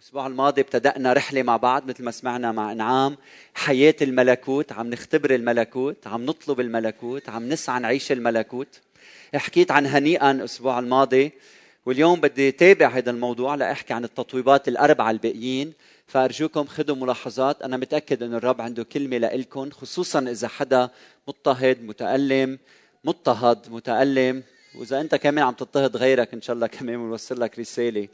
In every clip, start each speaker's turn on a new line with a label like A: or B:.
A: الأسبوع الماضي ابتدأنا رحلة مع بعض مثل ما سمعنا مع إنعام. حياة الملكوت عم نختبر الملكوت عم نطلب الملكوت عم نسعى نعيش الملكوت. حكيت عن هنيئا الأسبوع الماضي واليوم بدي تابع هذا الموضوع لأحكي عن التطويبات الأربعة الباقيين. فأرجوكم خذوا ملاحظات أنا متأكد أن الرب عنده كلمة لإلكم خصوصا إذا حدا مضطهد متألم مضطهد متألم. وإذا أنت كمان عم تضطهد غيرك إن شاء الله كمان بنوصل لك رسالة.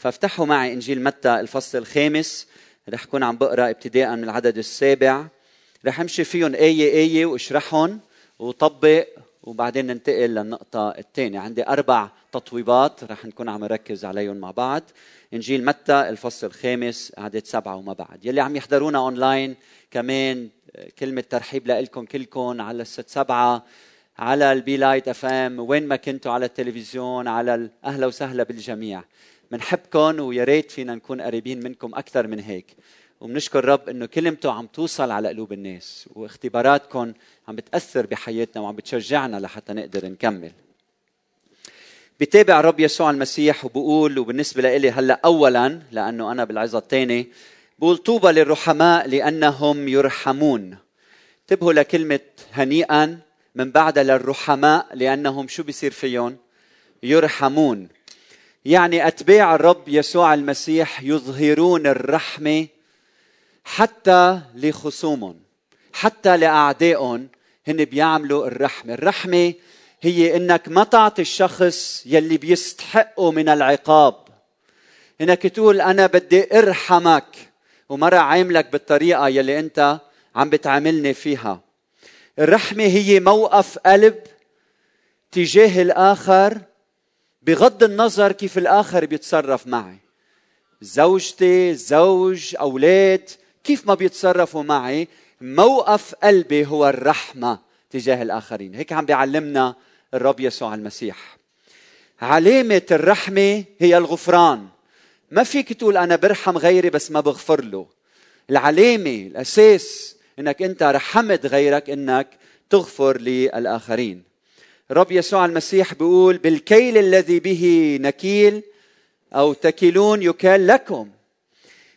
A: فافتحوا معي إنجيل متى الفصل الخامس. رح كون عم بقرأ ابتداء من العدد السابع. رح أمشي فيهم آية آية وأشرحهم وطبق وبعدين ننتقل للنقطة الثانية. عندي أربع تطويبات رح نكون عم نركز عليهم مع بعض. إنجيل متى الفصل الخامس عدد سبعة وما بعد. يلي عم يحضرونا أونلاين كمان كلمة ترحيب لكم كلكم على ال SAT-7 على ال Be Light FM وين ما كنتوا على التلفزيون على أهلا وسهلا بالجميع. بنحبكم ويا ريت فينا نكون قريبين منكم أكثر من هيك. وبنشكر رب إنه كلمته عم توصل على قلوب الناس واختباراتكم عم بتأثر بحياتنا وعم بتشجعنا لحتى نقدر نكمل. بتابع رب يسوع المسيح وبقول وبالنسبة لإلي هلأ اولا لأنه أنا بالعظة الثانية بقول طوبى للرحماء لأنهم يرحمون. انتبهوا لكلمة هنيئا من بعد للرحماء لأنهم شو بيصير فيهم؟ يرحمون. يعني أتباع الرب يسوع المسيح يظهرون الرحمة حتى لخصومهم حتى لأعدائهم هن بيعملوا الرحمة. الرحمة هي إنك ما تعطي الشخص يلي بيستحقه من العقاب. إنك تقول أنا بدي أرحمك ومرة عاملك بالطريقة يلي أنت عم بتعاملني فيها. الرحمة هي موقف قلب تجاه الآخر بغض النظر كيف الآخر بيتصرف معي. زوجتي زوج أولاد كيف ما بيتصرفوا معي؟ موقف قلبي هو الرحمة تجاه الآخرين. هيك عم بيعلمنا الرب يسوع المسيح. علامة الرحمة هي الغفران. ما فيك تقول أنا برحم غيري بس ما بغفر له. العلامة الأساس أنك أنت رحمت غيرك أنك تغفر للآخرين. الرب يسوع المسيح بيقول بالكيل الذي به نكيل أو تكيلون يكال لكم.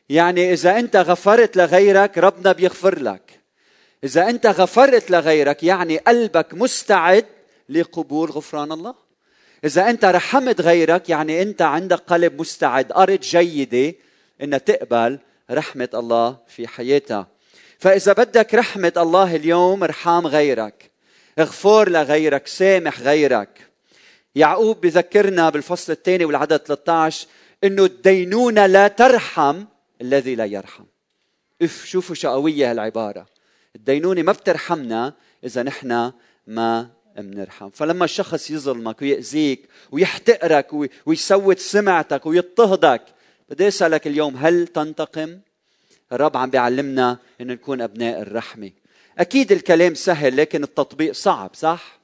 A: يعني إذا أنت غفرت لغيرك ربنا بيغفر لك. إذا أنت غفرت لغيرك يعني قلبك مستعد لقبول غفران الله. إذا أنت رحمت غيرك يعني أنت عندك قلب مستعد أرض جيدة ان تقبل رحمة الله في حياتها. فإذا بدك رحمة الله اليوم ارحام غيرك. اغفر لغيرك سامح غيرك. يعقوب بذكرنا بالفصل الثاني والعدد 13 إنه الدينونة لا ترحم الذي لا يرحم. إف شوفوا شو قوية هالعبارة. الدينونة ما بترحمنا إذا نحن ما بنرحم فلما الشخص يظلمك ويأذيك ويحتقرك ويسوت سمعتك ويضطهدك بدي أسألك اليوم هل تنتقم؟ الرب عم بيعلمنا أن نكون أبناء الرحمة. أكيد الكلام سهل لكن التطبيق صعب صح؟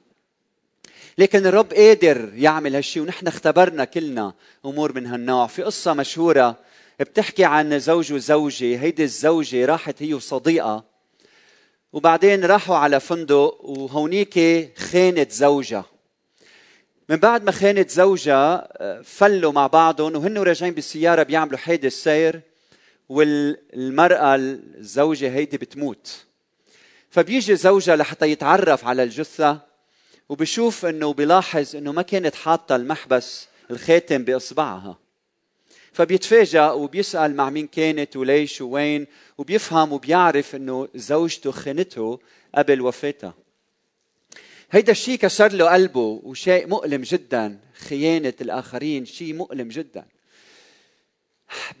A: لكن الرب قادر يعمل هالشيء ونحن اختبرنا كلنا أمور من هالنوع. في قصة مشهورة بتحكي عن زوج وزوجة هيدي الزوجة راحت هي وصديقة وبعدين راحوا على فندق وهونيك خانت زوجها. من بعد ما خانت زوجها فلوا مع بعضهم وهن راجعين بالسيارة بيعملوا حادث سير والمرأة الزوجة هيدي بتموت. فبيجي زوجها لحتى يتعرف على الجثة وبشوف إنه بيلاحظ إنه ما كانت حاطة المحبس الخاتم بإصبعها. فبيتفاجأ وبيسأل مع مين كانت وليش ووين وبيفهم وبيعرف إنه زوجته خنته قبل وفاتها. هيدا الشيء كسر له قلبه وشيء مؤلم جدا خيانة الآخرين شيء مؤلم جدا.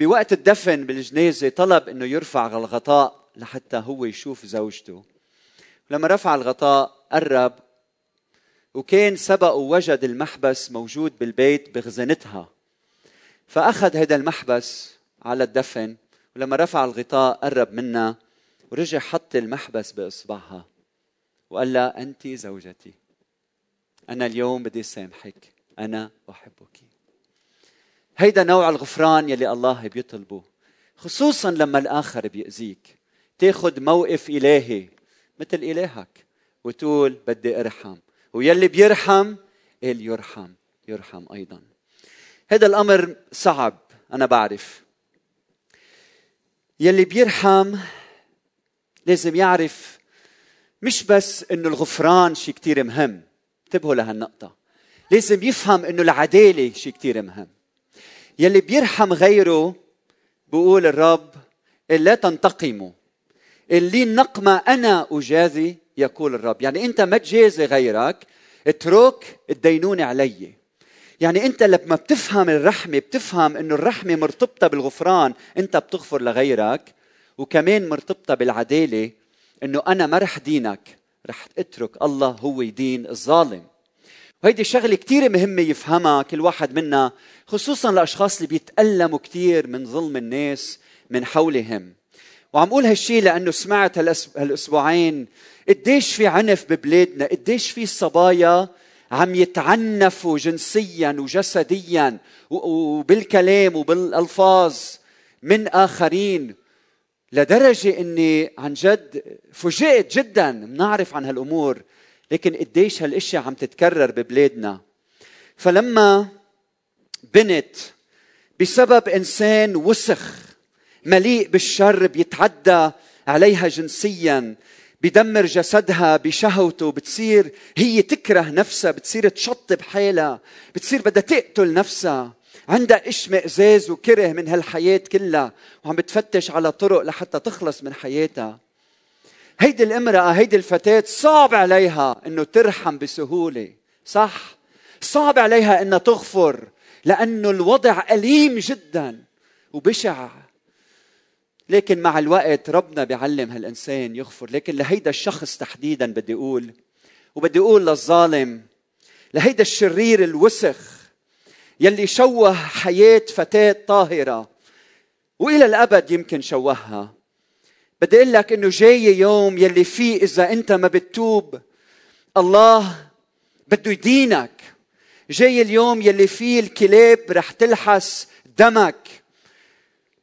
A: بوقت الدفن بالجنازة طلب إنه يرفع الغطاء لحتى هو يشوف زوجته. لما رفع الغطاء قرب وكان سبق ووجد المحبس موجود بالبيت بخزنتها. فأخذ هذا المحبس على الدفن ولما رفع الغطاء قرب منها ورجع حط المحبس بإصبعها وقال لها أنت زوجتي. أنا اليوم بدي سامحك أنا أحبك. هيدا نوع الغفران يلي الله بيطلبه خصوصا لما الآخر بيأذيك. تاخذ موقف إلهي مثل إلهك وتقول بدي أرحم ويلي بيرحم قال يرحم يرحم أيضا. هذا الأمر صعب أنا بعرف. يلي بيرحم لازم يعرف مش بس إنه الغفران شيء كتير مهم. انتبهوا لهالنقطة. لازم يفهم إنه العدالة شيء كتير مهم. يلي بيرحم غيره بقول الرب لا تنتقموا. اللي النقمة أنا أجازي يقول الرب. يعني أنت ما تجازي غيرك اترك الدينونة علي. يعني أنت لما بتفهم الرحمة بتفهم أنه الرحمة مرتبطة بالغفران أنت بتغفر لغيرك. وكمان مرتبطة بالعدالة أنه أنا ما رح دينك رح اترك الله هو يدين الظالم. وهيدي شغلة كثير مهمة يفهمها كل واحد منا خصوصا الاشخاص اللي بيتألموا كثير من ظلم الناس من حولهم. وعم أقول هالشيء لأنه سمعت هالأسبوعين قديش في عنف ببلادنا قديش في صبايا عم يتعنفوا جنسيا وجسديا وبالكلام وبالألفاظ من آخرين لدرجة إني عن جد فوجئت جدا بنعرف عن هالأمور لكن قديش هالاشياء عم تتكرر ببلادنا. فلما بنت بسبب إنسان وسخ مليء بالشر بيتعدى عليها جنسيا بدمر جسدها بشهوته بتصير هي تكره نفسها بتصير تشطب حالها بتصير بدها تقتل نفسها. عندها اشمئزاز وكره من هالحياة كلها وعم بتفتش على طرق لحتى تخلص من حياتها. هيدي الامرأة هيدي الفتاة صعب عليها إنه ترحم بسهولة صح؟ صعب عليها إنها تغفر لأنه الوضع أليم جدا وبشع. لكن مع الوقت ربنا بيعلم هالإنسان يغفر. لكن لهيدا الشخص تحديدا بدي أقول وبدي أقول للظالم لهيدا الشرير الوسخ يلي شوه حياة فتاة طاهرة وإلى الأبد يمكن شوهها. بدي أقول لك إنه جاي يوم يلي فيه إذا أنت ما بتتوب الله بده يدينك. جاي اليوم يلي فيه الكلاب رح تلحس دمك.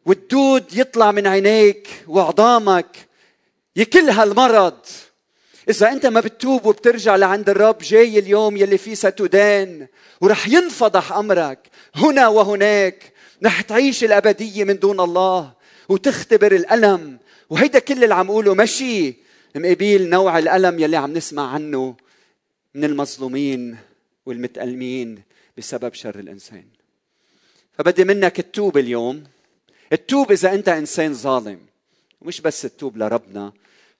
A: والدود يطلع من عينيك وعظامك يكل هالمرض. إذا أنت ما بتتوب وبترجع لعند الرب جاي اليوم يلي فيه ستدان ورح ينفضح أمرك هنا وهناك. رح تعيش الأبدية من دون الله وتختبر الألم. وهيدا كل اللي عم أقوله مشي مقابيل نوع الألم يلي عم نسمع عنه من المظلومين والمتألمين بسبب شر الإنسان. فبدي منك تتوب اليوم. التوب إذا أنت إنسان ظالم ومش بس التوب لربنا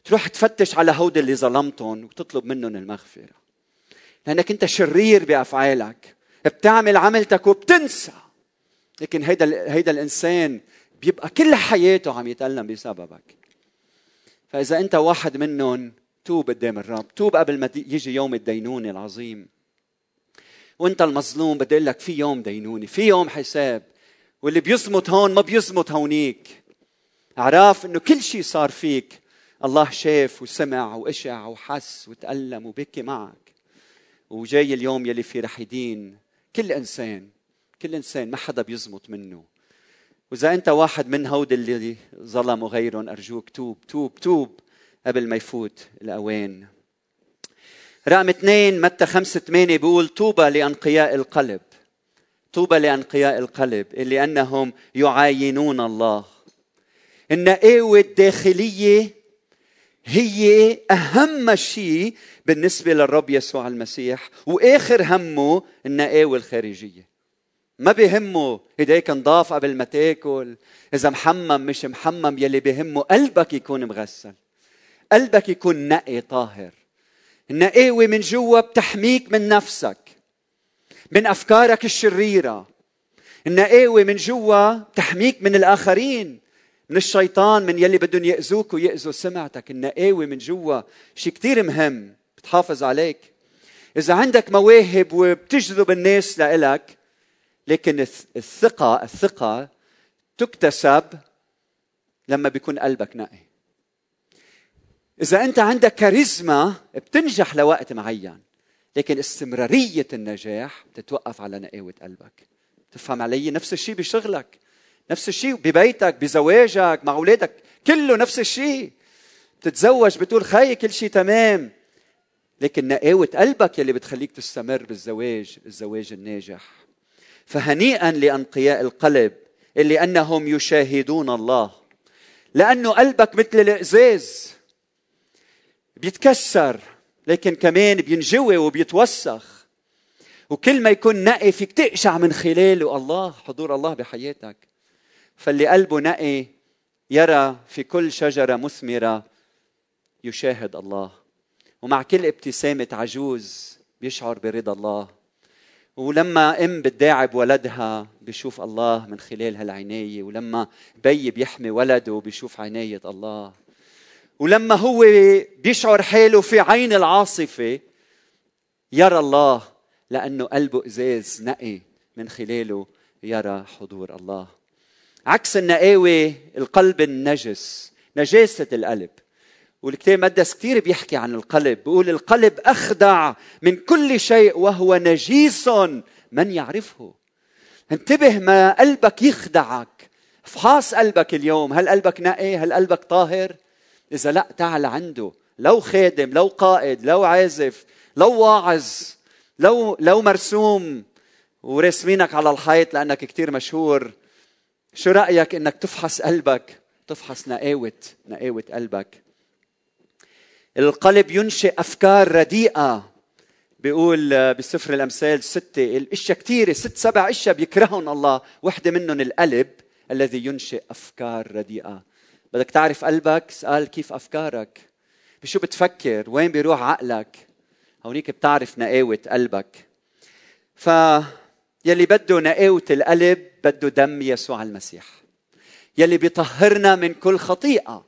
A: تروح تفتش على هود اللي ظلمتهم وتطلب منهم المغفرة. لأنك أنت شرير بأفعالك بتعمل عملتك وبتنسى. لكن هيدا هيدا الإنسان بيبقى كل حياته عم يتألم بسببك. فإذا أنت واحد منهم توب قدام الرب. توب قبل ما يجي يوم الدينونه العظيم. وأنت المظلوم بدي أقول لك في يوم دينونه في يوم حساب. واللي بيصمت هون ما بيصمت هونيك. عرف إنه كل شيء صار فيك. الله شاف وسمع وإشع وحس وتألم وبكي معك. وجاي اليوم يلي في رح يدين كل إنسان. كل إنسان ما حدا بيزمط منه. وإذا أنت واحد من هود اللي ظلموا غيرهم أرجوك توب توب توب قبل ما يفوت الأوان. رقم اثنين متى خمسة ثمانية بيقول طوبى لأنقياء القلب. طوبى لأنقياء القلب اللي أنهم يعاينون الله. النقاوة الداخلية هي أهم شيء بالنسبة للرب يسوع المسيح وآخر همه النقاوة الخارجية. ما بيهمه ايديك نضاف قبل ما تاكل إذا محمم مش محمم يلي بيهمه قلبك يكون مغسل. قلبك يكون نقي طاهر. النقاوه من جوا بتحميك من نفسك. من أفكارك الشريرة. النقاوه من جوا تحميك من الآخرين. من الشيطان من يلي بدهم يأذوك ويأذوا سمعتك. النقاوه من جوا شيء كثير مهم بتحافظ عليك. إذا عندك مواهب وبتجذب الناس لإلك لكن الثقة الثقة تكتسب لما بيكون قلبك نقي. إذا أنت عندك كاريزما بتنجح لوقت معين. لكن استمرارية النجاح تتوقف على نقاوة قلبك. تفهم علي؟ نفس الشيء بشغلك نفس الشيء ببيتك بزواجك مع أولادك كله نفس الشيء. بتتزوج بتقول خي كل شيء تمام. لكن نقاوة قلبك يلي بتخليك تستمر بالزواج الزواج الناجح. فهنيئا لأنقياء القلب اللي أنهم يشاهدون الله. لأنه قلبك مثل الإزاز بيتكسر. لكن كمان بينجوي وبيتوسخ. وكل ما يكون نقي فيك تقشع من خلاله. الله حضور الله بحياتك. فاللي قلبه نقي يرى في كل شجرة مثمرة يشاهد الله. ومع كل ابتسامة عجوز بيشعر برضا الله. ولما أم بتداعب ولدها بيشوف الله من خلال هالعناية. ولما بي بيحمي ولده بيشوف عناية الله. ولما هو بيشعر حاله في عين العاصفة يرى الله لأنه قلبه إزاز نقي من خلاله يرى حضور الله. عكس النقاوة القلب النجس نجاسة القلب. والكتاب المقدس كثير بيحكي عن القلب بيقول القلب أخدع من كل شيء وهو نجيس من يعرفه. انتبه ما قلبك يخدعك. افحص قلبك اليوم. هل قلبك نقي؟ هل قلبك طاهر؟ إذا لا تعال عنده لو خادم لو قائد لو عازف لو واعظ لو لو مرسوم ورسمينك على الحيط لأنك كثير مشهور شو رأيك إنك تفحص قلبك؟ تفحص نقاوة نقاوة قلبك. القلب ينشئ أفكار رديئة. بيقول بسفر الأمثال ستة الأشياء كثيره ست سبع أشياء بيكرههم الله. وحده منهم القلب الذي ينشئ أفكار رديئة. بدك تعرف قلبك اسال كيف أفكارك. بشو بتفكر؟ وين بيروح عقلك؟ هونيك بتعرف نقاوة قلبك. ف يلي بده نقاوة القلب بده دم يسوع المسيح. يلي بيطهرنا من كل خطيئة.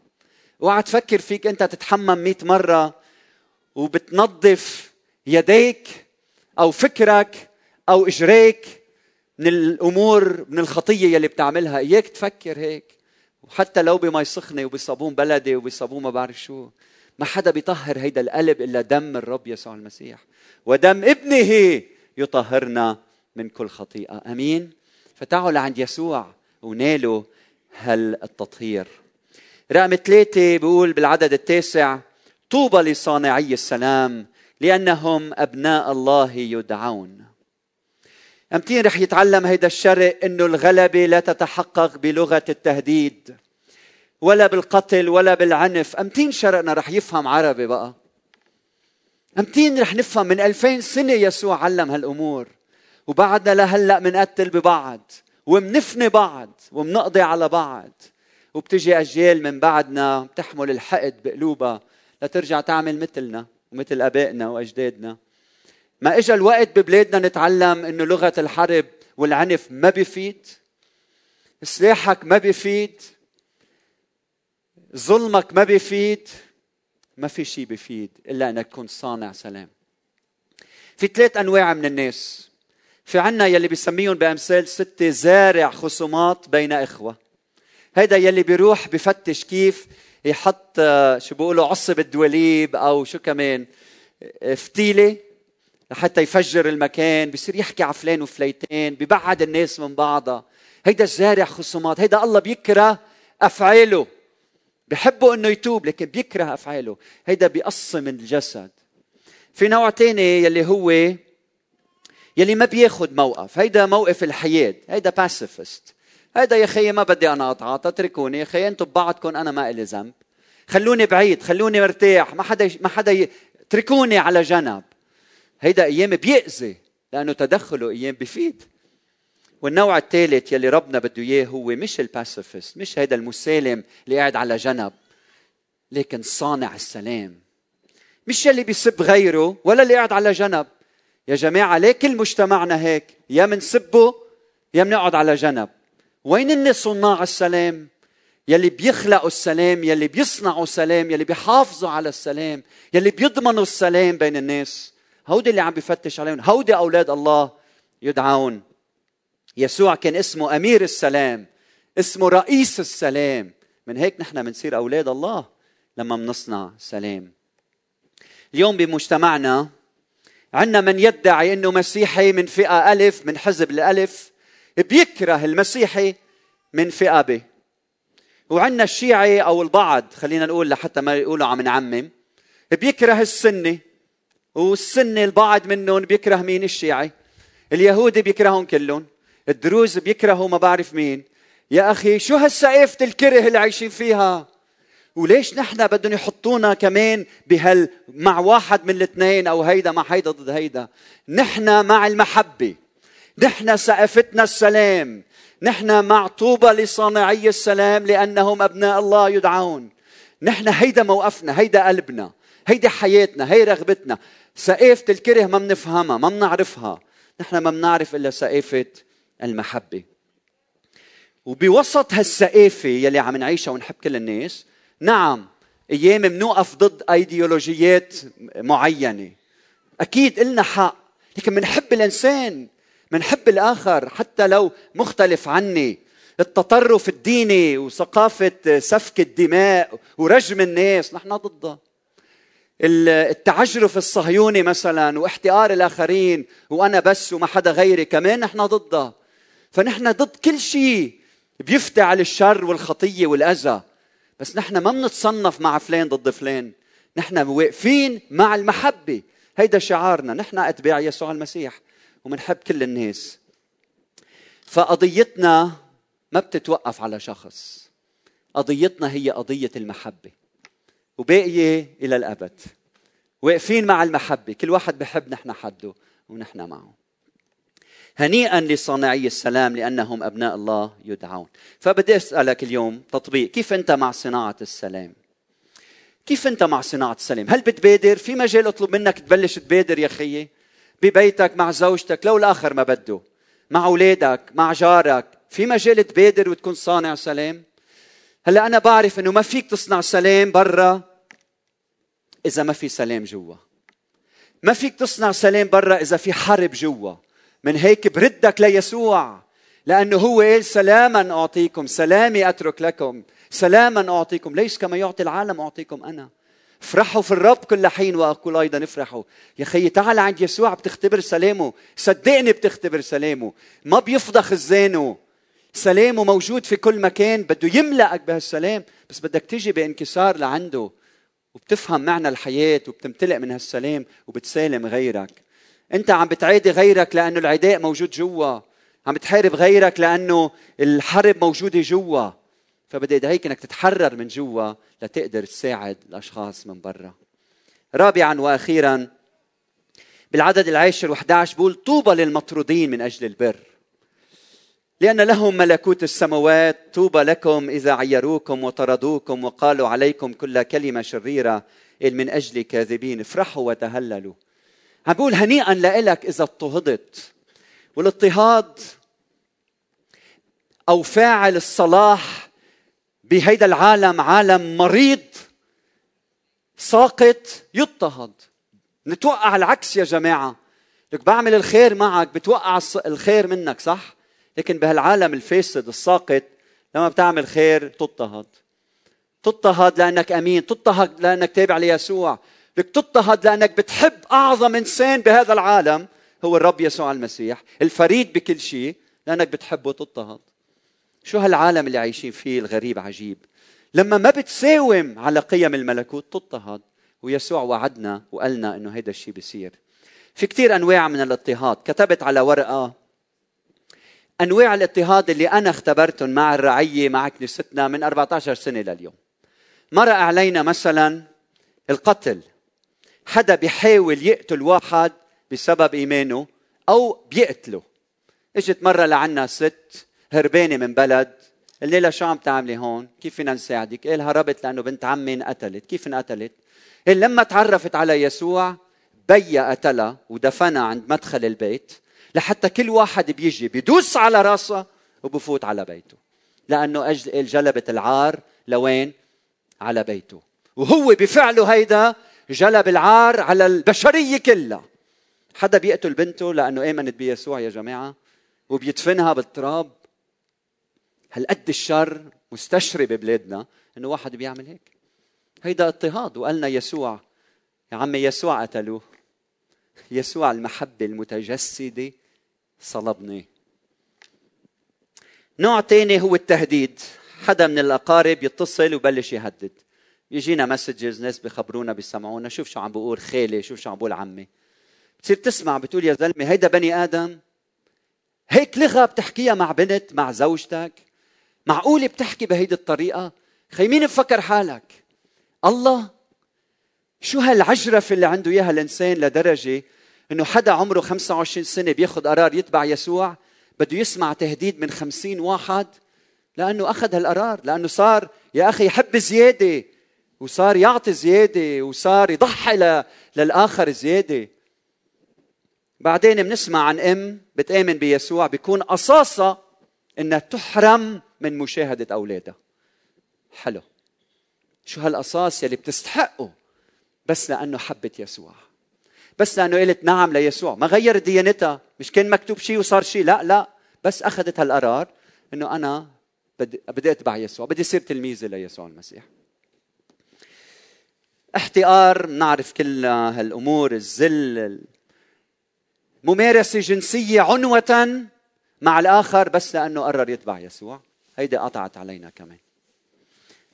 A: اوعى تفكر فيك انت تتحمم مئة مرة وبتنظف يديك أو فكرك أو إجريك من الأمور من الخطية يلي بتعملها. إياك تفكر هيك. وحتى لو بمي سخنه وبصابون بلدي وبصابون ما بعرف شو ما حدا بيطهر هيدا القلب إلا دم الرب يسوع المسيح. ودم ابنه يطهرنا من كل خطيئة. آمين؟ فتعوا لعند يسوع ونالوا هالتطهير. رقم ثلاثة بيقول بالعدد التاسع طوبى لصانعي السلام لأنهم أبناء الله يدعون. أمتين رح يتعلم هيدا الشرق أنه الغلبة لا تتحقق بلغة التهديد ولا بالقتل ولا بالعنف؟ أمتين شرقنا رح يفهم عربي بقى؟ أمتين رح نفهم من ألفين سنة يسوع علم هالأمور وبعدنا لهلأ منقتل ببعض ومنفني بعض ومنقضي على بعض وبتجي أجيال من بعدنا بتحمل الحقد بقلوبها لترجع تعمل مثلنا ومثل آبائنا وأجدادنا. ما اجى الوقت ببلادنا نتعلم إنه لغة الحرب والعنف ما بيفيد سلاحك ما بيفيد ظلمك ما بيفيد ما في شيء بيفيد إلا أنك تكون صانع سلام. في ثلاث أنواع من الناس. في عنا يلي بيسميهم بأمثال ستة زارع خصومات بين إخوة. هيدا يلي بيروح بفتش كيف يحط آه، شو بيقولوا عصب الدوليب أو شو كمان آه، فتيلة. لحتى يفجر المكان بصير يحكي على فلان وفليتين ببعد الناس من بعضها. هيدا الزارع خصومات هيدا الله بيكره أفعاله. بحبه إنه يتوب لكن بيكره أفعاله. هيدا بيقسم الجسد. في نوع تاني يلي هو يلي ما بياخد موقف. هيدا موقف الحياد هيدا باسيفست هيدا يا خيي ما بدي أنا أتعاطى اتركوني. يا خيي أنتم ببعضكم أنا ما إلي ذنب. خلوني بعيد خلوني مرتاح ما حدا ما حدا. اتركوني على جنب. هيدا أيام بيأذي لأنه تدخله أيام بفيد. والنوع الثالث يلي ربنا بده إياه هو مش الباسيفست مش هيدا المسالم اللي قاعد على جنب لكن صانع السلام. مش يلي بيسب غيره ولا اللي قاعد على جنب. يا جماعة ليه كل مجتمعنا هيك؟ يا منسبه يا منقعد على جنب. وين الناس صناع السلام؟ يلي بيخلقوا السلام يلي بيصنعوا سلام يلي بيحافظوا على السلام يلي بيضمنوا السلام بين الناس. هودي اللي عم بفتش عليهم. هودي أولاد الله يدعون. يسوع كان اسمه أمير السلام اسمه رئيس السلام. من هيك نحن بنصير أولاد الله لما بنصنع سلام. اليوم بمجتمعنا عندنا من يدعي إنه مسيحي من فئة ألف من حزب الألف بيكره المسيحي من فئة ب. وعندنا الشيعي أو البعض خلينا نقول لحتى ما يقولوا عم نعمم بيكره السني. والسني البعض منهم بيكره مين الشيعي؟ اليهودي بيكرههم كلهم الدروز بيكرهوا ما بعرف مين. يا أخي شو هالسقيفة الكره اللي عايشين فيها؟ وليش نحن بدهم يحطونا كمان بهال مع واحد من الاثنين أو هيدا مع هيدا ضد هيدا؟ نحن مع المحبة نحن سقفتنا السلام نحن مع طوبى لصانعي السلام لأنهم أبناء الله يدعون. نحن هيدا موقفنا هيدا قلبنا هيدا حياتنا هي رغبتنا. سقيفة الكره ما بنفهمها ما بنعرفها نحن ما بنعرف إلا سقيفة المحبة. وبوسط هالسقيفة يلي عم نعيشها ونحب كل الناس نعم أيام بنوقف ضد أيديولوجيات معينة. أكيد إلنا حق لكن بنحب الإنسان بنحب الآخر حتى لو مختلف عني. التطرف الديني وثقافة سفك الدماء ورجم الناس نحن ضدها. التعجرف الصهيوني مثلا واحتقار الآخرين وأنا بس وما حدا غيري كمان نحن ضدها. فنحن ضد كل شيء بيفتعل الشر والخطية والأذى. بس نحن ما بنتصنف مع فلان ضد فلان. نحن واقفين مع المحبة. هيدا شعارنا. نحن أتباع يسوع المسيح ومنحب كل الناس. فقضيتنا ما بتتوقف على شخص. قضيتنا هي قضية المحبة. وباقية إلى الأبد. واقفين مع المحبة. كل واحد بحب نحن حده ونحن معه. هنيئا لصانعي السلام لأنهم أبناء الله يدعون. فبدي أسألك اليوم تطبيق. كيف أنت مع صناعة السلام؟ كيف أنت مع صناعة السلام؟ هل بتبادر؟ في مجال أطلب منك تبلش تبادر يا خيي ببيتك مع زوجتك لو الآخر ما بده. مع أولادك مع جارك. في مجال تبادر وتكون صانع سلام؟ هلأ أنا بعرف إنه ما فيك تصنع سلام برا. إذا ما في سلام جوا. ما فيك تصنع سلام برا إذا في حرب جوا. من هيك بردك ليسوع. لأنه هو قال سلاما أعطيكم سلامي أترك لكم. سلاما أعطيكم ليس كما يعطي العالم أعطيكم أنا. افرحوا في الرب كل حين وأقول أيضا افرحوا. يا خي تعال عند يسوع بتختبر سلامه. صدقني بتختبر سلامه. ما بيفضى خزانه سلامه موجود في كل مكان. بده يملأك بهالسلام. بس بدك تيجي بانكسار لعنده. وبتفهم معنى الحياة وبتمتلئ من هالسلام وبتسالم غيرك. انت عم بتعادي غيرك لأنه العداء موجود جوا. عم بتحارب غيرك لأنه الحرب موجودة جوا. فبدي أدعيك إنك تتحرر من جوا لتقدر تساعد الأشخاص من برا. رابعا وأخيرا بالعدد العاشر و11 بقول طوبى للمطرودين من أجل البر. لأن لهم ملكوت السماوات طوبى لكم إذا عيروكم وطردوكم وقالوا عليكم كل كلمة شريرة من أجل كاذبين افرحوا وتهللوا. عم بقول هنيئا لإلك إذا اضطهدت. والاضطهاد أو فاعل الصلاح بهيدا العالم عالم مريض ساقط يضطهد. نتوقع العكس يا جماعة. لك بعمل الخير معك بتوقع الخير منك صح؟ لكن بهالعالم الفاسد الساقط لما بتعمل خير تضطهد. تضطهد لأنك أمين تضطهد لأنك تابع ليسوع. بدك تضطهد لأنك بتحب أعظم إنسان بهذا العالم هو الرب يسوع المسيح الفريد بكل شيء لأنك بتحبه تضطهد. شو هالعالم اللي عايشين فيه الغريب عجيب؟ لما ما بتساوم على قيم الملكوت تضطهد. ويسوع وعدنا وقالنا إنه هيدا الشيء بيصير في كثير أنواع من الاضطهاد. كتبت على ورقة أنواع الاضطهاد اللي أنا اختبرتهم مع الرعية مع كنيستنا من 14 سنة لليوم مرق علينا مثلا القتل حدا بيحاول يقتل واحد بسبب إيمانه أو بيقتله إجت مرة لعنا ست هربانة من بلد قلنا لها شو عم تعملي هون؟ كيف فينا نساعدك؟ قال هربت لأنه بنت عمي انقتلت، كيف انقتلت؟ قال لما تعرفت على يسوع بيا قتلها ودفنها عند مدخل البيت لحتى كل واحد بيجي بيدوس على راسها وبفوت على بيته. لأنه أجل جلبت العار لوين؟ على بيته. وهو بفعله هيدا جلب العار على البشرية كلها. حدا بيقتل بنته لأنه آمنت بيسوع يا جماعة؟ وبيدفنها بالتراب؟ هالقد الشر مستشري ببلادنا إنه واحد بيعمل هيك؟ هيدا اضطهاد. وقالنا يسوع يا عمي يسوع قتلوه. يسوع المحبة المتجسدة صلبني. نوع تاني هو التهديد. حدا من الأقارب يتصل وبلش يهدد. يجينا مسجز ناس بخبرونا بيسمعونا. شوف شو عم بقول خالي شوف شو عم بقول عمي. بتصير تسمع بتقول يا زلمة هيدا بني آدم. هيك لغة بتحكيها مع بنت مع زوجتك. معقولة بتحكي بهيدي الطريقة؟ خي مين بفكر حالك؟ الله؟ شو هالعجرفة اللي عنده إياها الإنسان لدرجة إنه حدا عمره 25 سنة بياخد قرار يتبع يسوع بده يسمع تهديد من خمسين واحد لأنه أخذ هالقرار لأنه صار يا أخي يحب زيادة وصار يعطي زيادة وصار يضحي للآخر زيادة. بعدين بنسمع عن أم بتآمن بيسوع بيكون قصاصة إنها تحرم من مشاهدة أولادها. حلو. شو هالقصاص يلي بتستحقه؟ بس لأنه حبت يسوع. بس لأنه قالت نعم ليسوع. ما غيرت ديانتها. مش كان مكتوب شيء وصار شيء. لا لا. بس أخذت هالقرار إنه أنا بدي, بدي اتبع يسوع. بدي اصير تلميذه ليسوع المسيح. احتقار. بنعرف كل هالأمور. الذل ممارسة جنسية عنوة مع الآخر بس لأنه قرر يتبع يسوع. هيدي قطعت علينا كمان.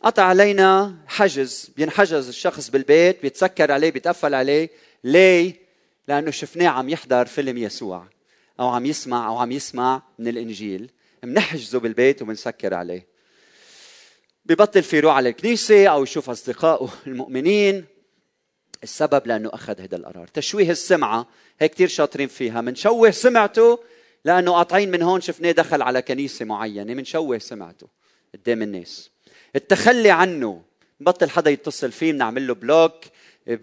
A: قطع علينا حجز. بينحجز الشخص بالبيت. بيتسكر عليه. بيتقفل عليه. ليه؟ لأنه شفناه عم يحضر فيلم يسوع أو عم يسمع أو عم يسمع من الإنجيل. بنحجزه بالبيت وبنسكر عليه. ببطل في يروح على الكنيسة أو يشوف أصدقائه المؤمنين. السبب لأنه أخذ هذا القرار. تشويه السمعة هيك كثير شاطرين فيها. منشوه سمعته لأنه قاطعين من هون شفناه دخل على كنيسة معينة. منشوه سمعته قدام الناس. التخلي عنه بطل حدا يتصل فيه بنعمل له بلوك.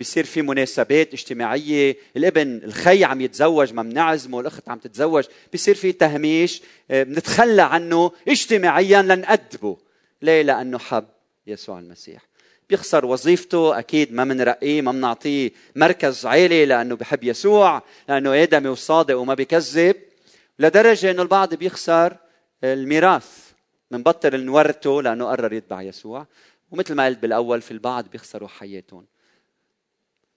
A: بصير في مناسبات اجتماعية الابن الخي عم يتزوج ما بنعزمه الأخت عم تتزوج بصير في تهميش بنتخلى عنه اجتماعيا لنأدبه. ليه؟ لأنه حب يسوع المسيح. بيخسر وظيفته أكيد ما بنرقيه ما بنعطيه مركز عالي لأنه بحب يسوع لأنه آدمي وصادق وما بيكذب لدرجة إنه البعض بيخسر الميراث بنبطل نورثه لأنه قرر يتبع يسوع. ومثل ما قلت بالأول في البعض بيخسروا حياتهم.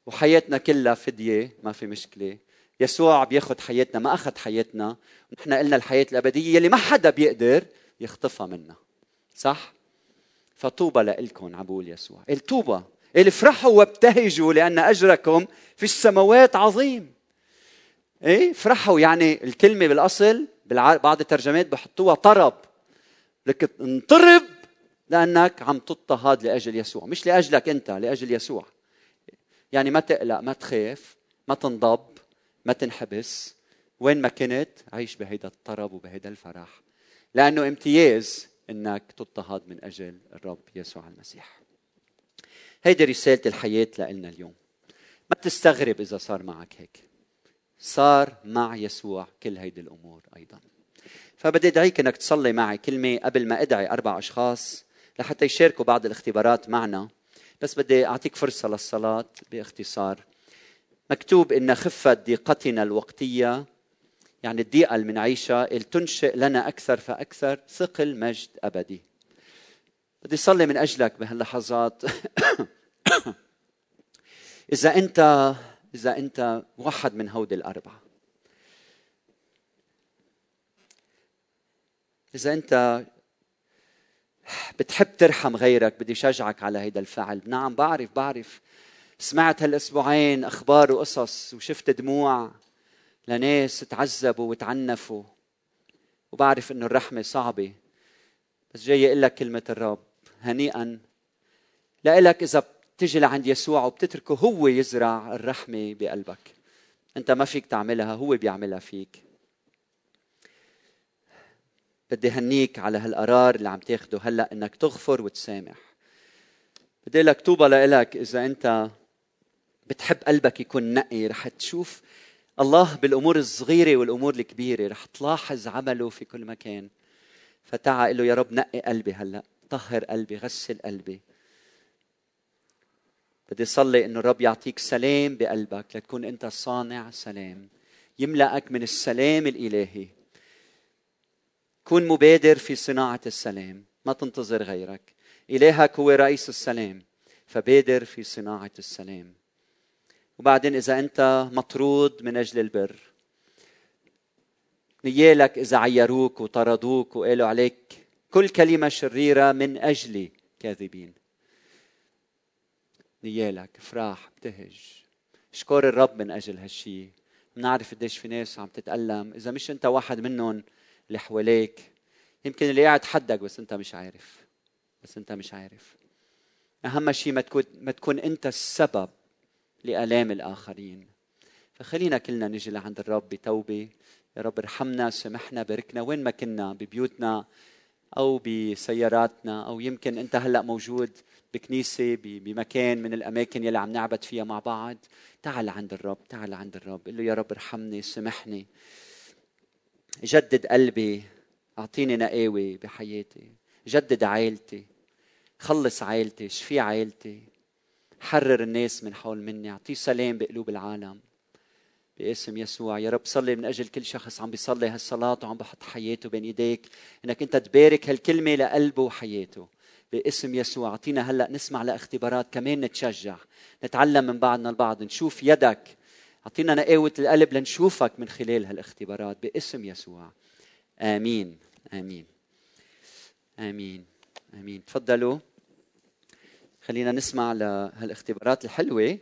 A: وحياتنا كلها فدية ما في مشكلة. يسوع بياخذ حياتنا ما أخذ حياتنا. نحن قلنا الحياة الأبدية اللي ما حدا بيقدر يخطفها منا. صح؟ فطوبى لكم عبول يسوع. الطوبى افرحوا وابتهجوا لأن أجركم في السماوات عظيم. إيه؟ افرحوا يعني الكلمة بالأصل بعض الترجمات بحطوها طرب. لك انطرب لأنك عم تضطهد لأجل يسوع. مش لأجلك أنت لأجل يسوع. يعني ما تقلق ما تخاف ما تنضب ما تنحبس. وين ما كنت عيش بهيدا الطرب وبهيدا الفرح لأنه امتياز إنك تضطهد من أجل الرب يسوع المسيح. هيدي رسالة الحياة لنا اليوم. ما تستغرب إذا صار معك هيك. صار مع يسوع كل هيدي الأمور أيضا. فبدي أدعيك إنك تصلي معي كلمة قبل ما أدعي أربع أشخاص لحتى يشاركوا بعض الاختبارات معنا. بس بدي أعطيك فرصة للصلاة باختصار. مكتوب إن خفت ضيقتنا الوقتية يعني الضيقة اللي بنعيشها تنشئ لنا أكثر فأكثر ثقل مجد أبدي. بدي اصلي من أجلك بهاللحظات. إذا أنت إذا أنت واحد من هودي الأربعة. إذا أنت بتحب ترحم غيرك بدي شجعك على هيدا الفعل. نعم بعرف بعرف. سمعت هالأسبوعين أخبار وقصص وشفت دموع لناس تعذبوا وتعنفوا. وبعرف إنه الرحمة صعبة. بس جاي أقول لك كلمة الرب. هنيئا لك إذا بتجي لعند يسوع وبتتركه هو يزرع الرحمة بقلبك. أنت ما فيك تعملها هو بيعملها فيك. بدي هنيك على هالقرار اللي عم تاخده هلا إنك تغفر وتسامح. بدي لك طوبى لك إذا أنت بتحب قلبك يكون نقي. رح تشوف الله بالأمور الصغيرة والأمور الكبيرة. رح تلاحظ عمله في كل مكان. فتعا له يا رب نقي قلبي هلا. طهر قلبي غسل قلبي. بدي صلي إنه الرب يعطيك سلام بقلبك لتكون أنت صانع سلام. يملأك من السلام الإلهي. كن مبادر في صناعة السلام ما تنتظر غيرك. الهك هو رئيس السلام فبادر في صناعة السلام. وبعدين إذا أنت مطرود من أجل البر نيالك إذا عيروك وطردوك وقالوا عليك كل كلمة شريرة من اجلي كاذبين. نيالك افراح ابتهج اشكر الرب من أجل هالشيء بنعرف قديش في ناس عم تتألم. إذا مش أنت واحد منهم اللي حواليك. يمكن اللي قاعد حدك بس انت مش عارف. بس انت مش عارف. أهم شيء ما تكون ما تكون انت السبب لآلام الآخرين. فخلينا كلنا نجي لعند الرب بتوبة. يا رب ارحمنا سامحنا باركنا وين ما كنا ببيوتنا أو بسياراتنا أو يمكن أنت هلأ موجود بكنيسة بمكان من الأماكن يلي عم نعبد فيها مع بعض. تعال عند الرب تعال عند الرب. قل له يا رب ارحمني سامحني جدد قلبي أعطيني نقاوه بحياتي. جدد عائلتي خلص عائلتي شفي عائلتي. حرر الناس من حول مني أعطيه سلام بقلوب العالم. باسم يسوع يا رب صلي من أجل كل شخص عم بيصلي هالصلاة وعم بحط حياته بين إيديك. إنك أنت تبارك هالكلمة لقلبه وحياته. باسم يسوع أعطينا هلأ نسمع لإختبارات كمان نتشجع. نتعلم من بعضنا البعض نشوف يدك أعطينا نقاوة القلب لنشوفك من خلال هالاختبارات باسم يسوع. آمين. آمين. آمين. آمين. تفضلوا. خلينا نسمع لهالاختبارات الحلوة.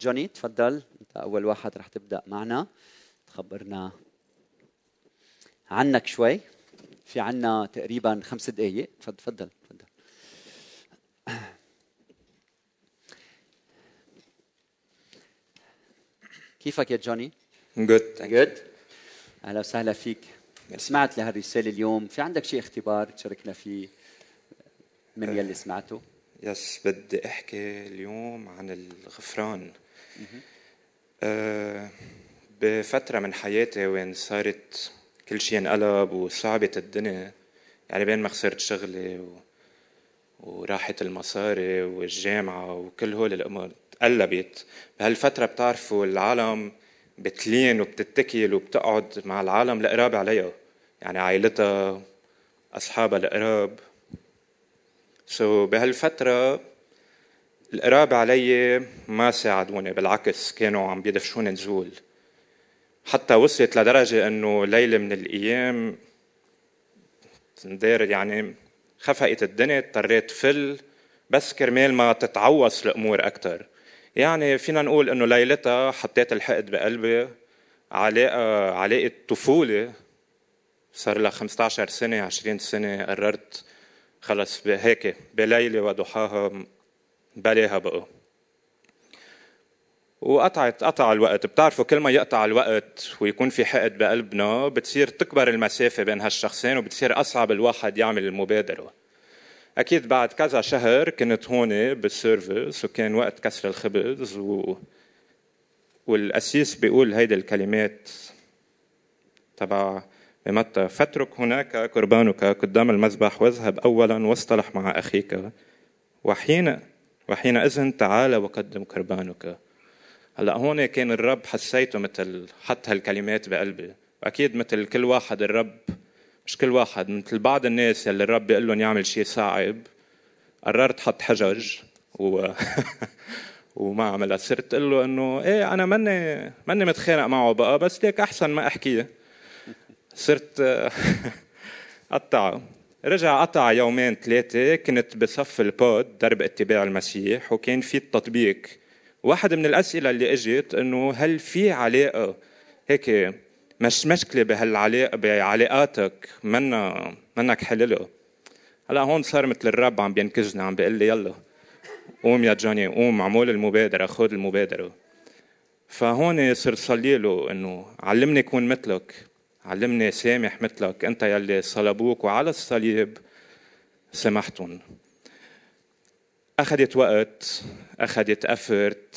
A: جوني تفضل. أنت أول واحد رح تبدأ معنا. تخبرنا عنك شوي. في عنا تقريبا خمس دقائق تفضل تفضل. كيفك يا جوني؟
B: good
A: good أهلا وسهلا فيك. سمعت لهالرسالة اليوم. في عندك شيء اختبار تشاركنا فيه من يلي سمعته؟
B: yes بدي أحكي اليوم عن الغفران. أه بفترة من حياتي وين صارت كل شيء انقلب وصعبت الدنيا يعني بين ما خسرت شغلي و... وراحت المصاري والجامعة وكل هول الأمور. تقلبت بهالفترة بتعرفوا العالم بتلين وبتتكل وبتقعد مع العالم القراب عليها. يعني عائلتها أصحابها القراب سو so بهالفترة القراب علي ما ساعدوني بالعكس كانوا عم بيدفشوني نزول. حتى وصلت لدرجة إنه ليلة من الأيام تندير يعني خفقت الدنيا اضطريت فل بس كرمال ما تتعوص الأمور أكثر يعني فينا نقول إنه ليلتها حطيت الحقد بقلبي علاقة علاقة طفولة صار لها 15 سنة 20 سنة قررت خلص هيك بليلة وضحاها بلاها بقى. وقطعت قطع الوقت. بتعرفوا كل ما يقطع الوقت ويكون في حقد بقلبنا بتصير تكبر المسافة بين هالشخصين وبتصير أصعب الواحد يعمل المبادرة. أكيد بعد كذا شهر كنت هون بالسيرفيس وكان وقت كسر الخبز و... والأسيس بيقول هيدي الكلمات تبع بمتى فاترك هناك قربانك قدام المذبح واذهب أولا واصطلح مع أخيك وحين وحينئذ تعال وقدم قربانك. هلأ هون كان الرب حسيته مثل حط هالكلمات بقلبي. واكيد مثل كل واحد الرب مش كل واحد مثل بعض الناس يلي الرب بيقول لهم يعمل شيء صعب قررت حط حجج و وما عملها. صرت أقول له إنه إيه أنا ماني ماني متخانق معه بقى بس ليك أحسن ما احكيه صرت قطعه رجع قطع يومين ثلاثة كنت بصف البود درب اتباع المسيح وكان في التطبيق. واحد من الأسئلة اللي إجت إنه هل في علاقة هيك مش مشكلة بهالعلاقة بعلاقاتك منا منك حللها هلا هون صار مثل الرب عم بينكزني عم بيقول لي يلا قوم يا جوني قوم عمول المبادرة خذ المبادرة. فهون صرت صلي له إنه علمني كون مثلك علمني سامح مثلك أنت يلي صلبوك وعلى الصليب سمحتهم أخذت وقت أخذت افرت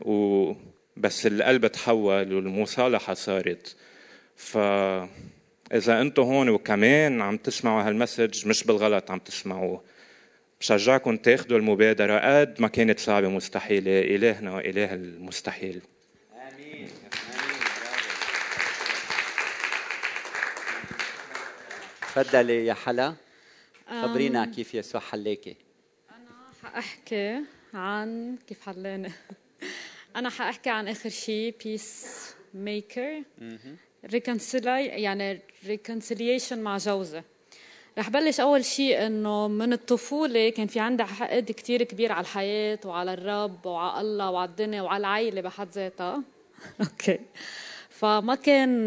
B: و بس القلب تحول والمصالحة صارت. ف إذا أنتم هون وكمان عم تسمعوا هالمسج مش بالغلط عم تسمعوه. بشجعكم تاخذوا المبادرة قد ما كانت صعبة مستحيلة. إلهنا إله المستحيل. آمين.
A: تفضلي يا حلا. خبرينا كيف يسوع حلاكي.
C: أنا حأحكي عن كيف حلاني أنا حأحكي عن آخر شيء peacemaker يعني reconciliation مع جوزي رح بلش أول شيء إنه من الطفولة كان في عندها حقد كتير كبير على الحياة وعلى الرب وعلى الله وعلى الدنيا وعلى العائلة بحد ذاتها. okay. فما كان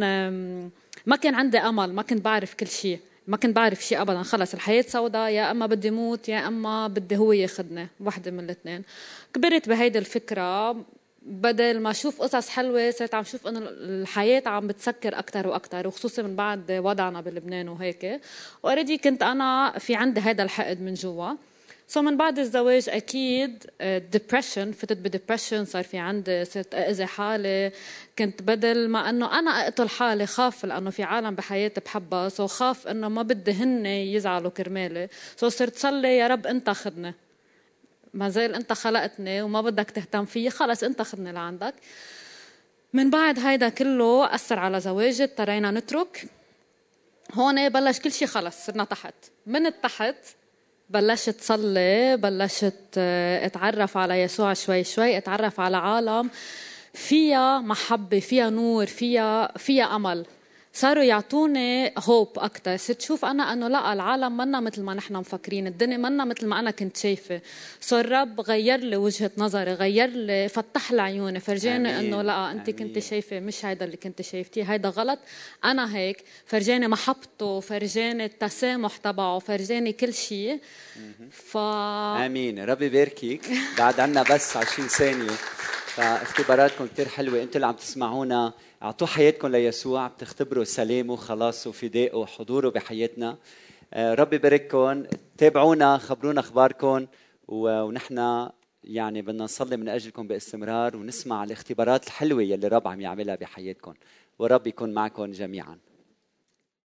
C: ما كان عندي أمل ما كنت بعرف كل شيء ما كنت بعرف شيء ابدا. خلص الحياة سوداء. يا إما بدي موت يا إما بدي هو ياخذني وحده من الاثنين كبرت بهيدي الفكرة. بدل ما أشوف قصص حلوة صرت عم شوف إنه الحياة عم بتسكر أكثر وأكثر وخصوصا من بعد وضعنا بلبنان وهيك. و already كنت أنا في عندي هذا الحقد من جوا. so من بعد الزواج أكيد depression فتت ب depression صار في عندي صرت أذي حالي. كنت بدل ما إنه أنا أقتل حالي خاف لأنه في عالم بحياتي بحبها. so خاف إنه ما بدي هن يزعلوا كرمالي. سو so صرت صلي يا رب أنت خدني ما زال أنت خلقتني وما بدك تهتم فيي خلص أنت خدني لعندك. من بعد هيدا كله أثر على زواجي اضطرينا نترك. هون بلش كل شيء خلص صرنا تحت. من التحت بلشت صلي بلشت آه، أتعرف على يسوع شوي شوي أتعرف على عالم فيها محبة فيها نور فيها فيها أمل. صاروا يعطوني هوب أكثر صرت شوف أنا إنه لا العالم منا مثل ما نحن مفكرين. الدنيا منا مثل ما أنا كنت شايفة. سو الرب غير لي وجهة نظري غير لي فتح لي عيوني. فرجاني إنه لا أنت كنت شايفة مش هيدا اللي كنت شايفتيه. هيدا غلط. أنا هيك. فرجاني محبته فرجاني التسامح تبعه فرجاني كل شيء.
A: ف آمين. ربي يباركك بعد عنا بس 20 ثانية. فاختباراتكم كثير حلوة. أنتم اللي عم تسمعونا. اعطوا حياتكم ليسوع بتختبروا سلامه وخلاصه وفدائه وحضوره بحياتنا. آه، ربي يبارككم. تابعونا خبرونا أخباركم ونحن يعني بدنا نصلي من أجلكم باستمرار ونسمع الاختبارات الحلوة يلي الرب عم يعملها بحياتكم. ورب يكون معكم جميعا.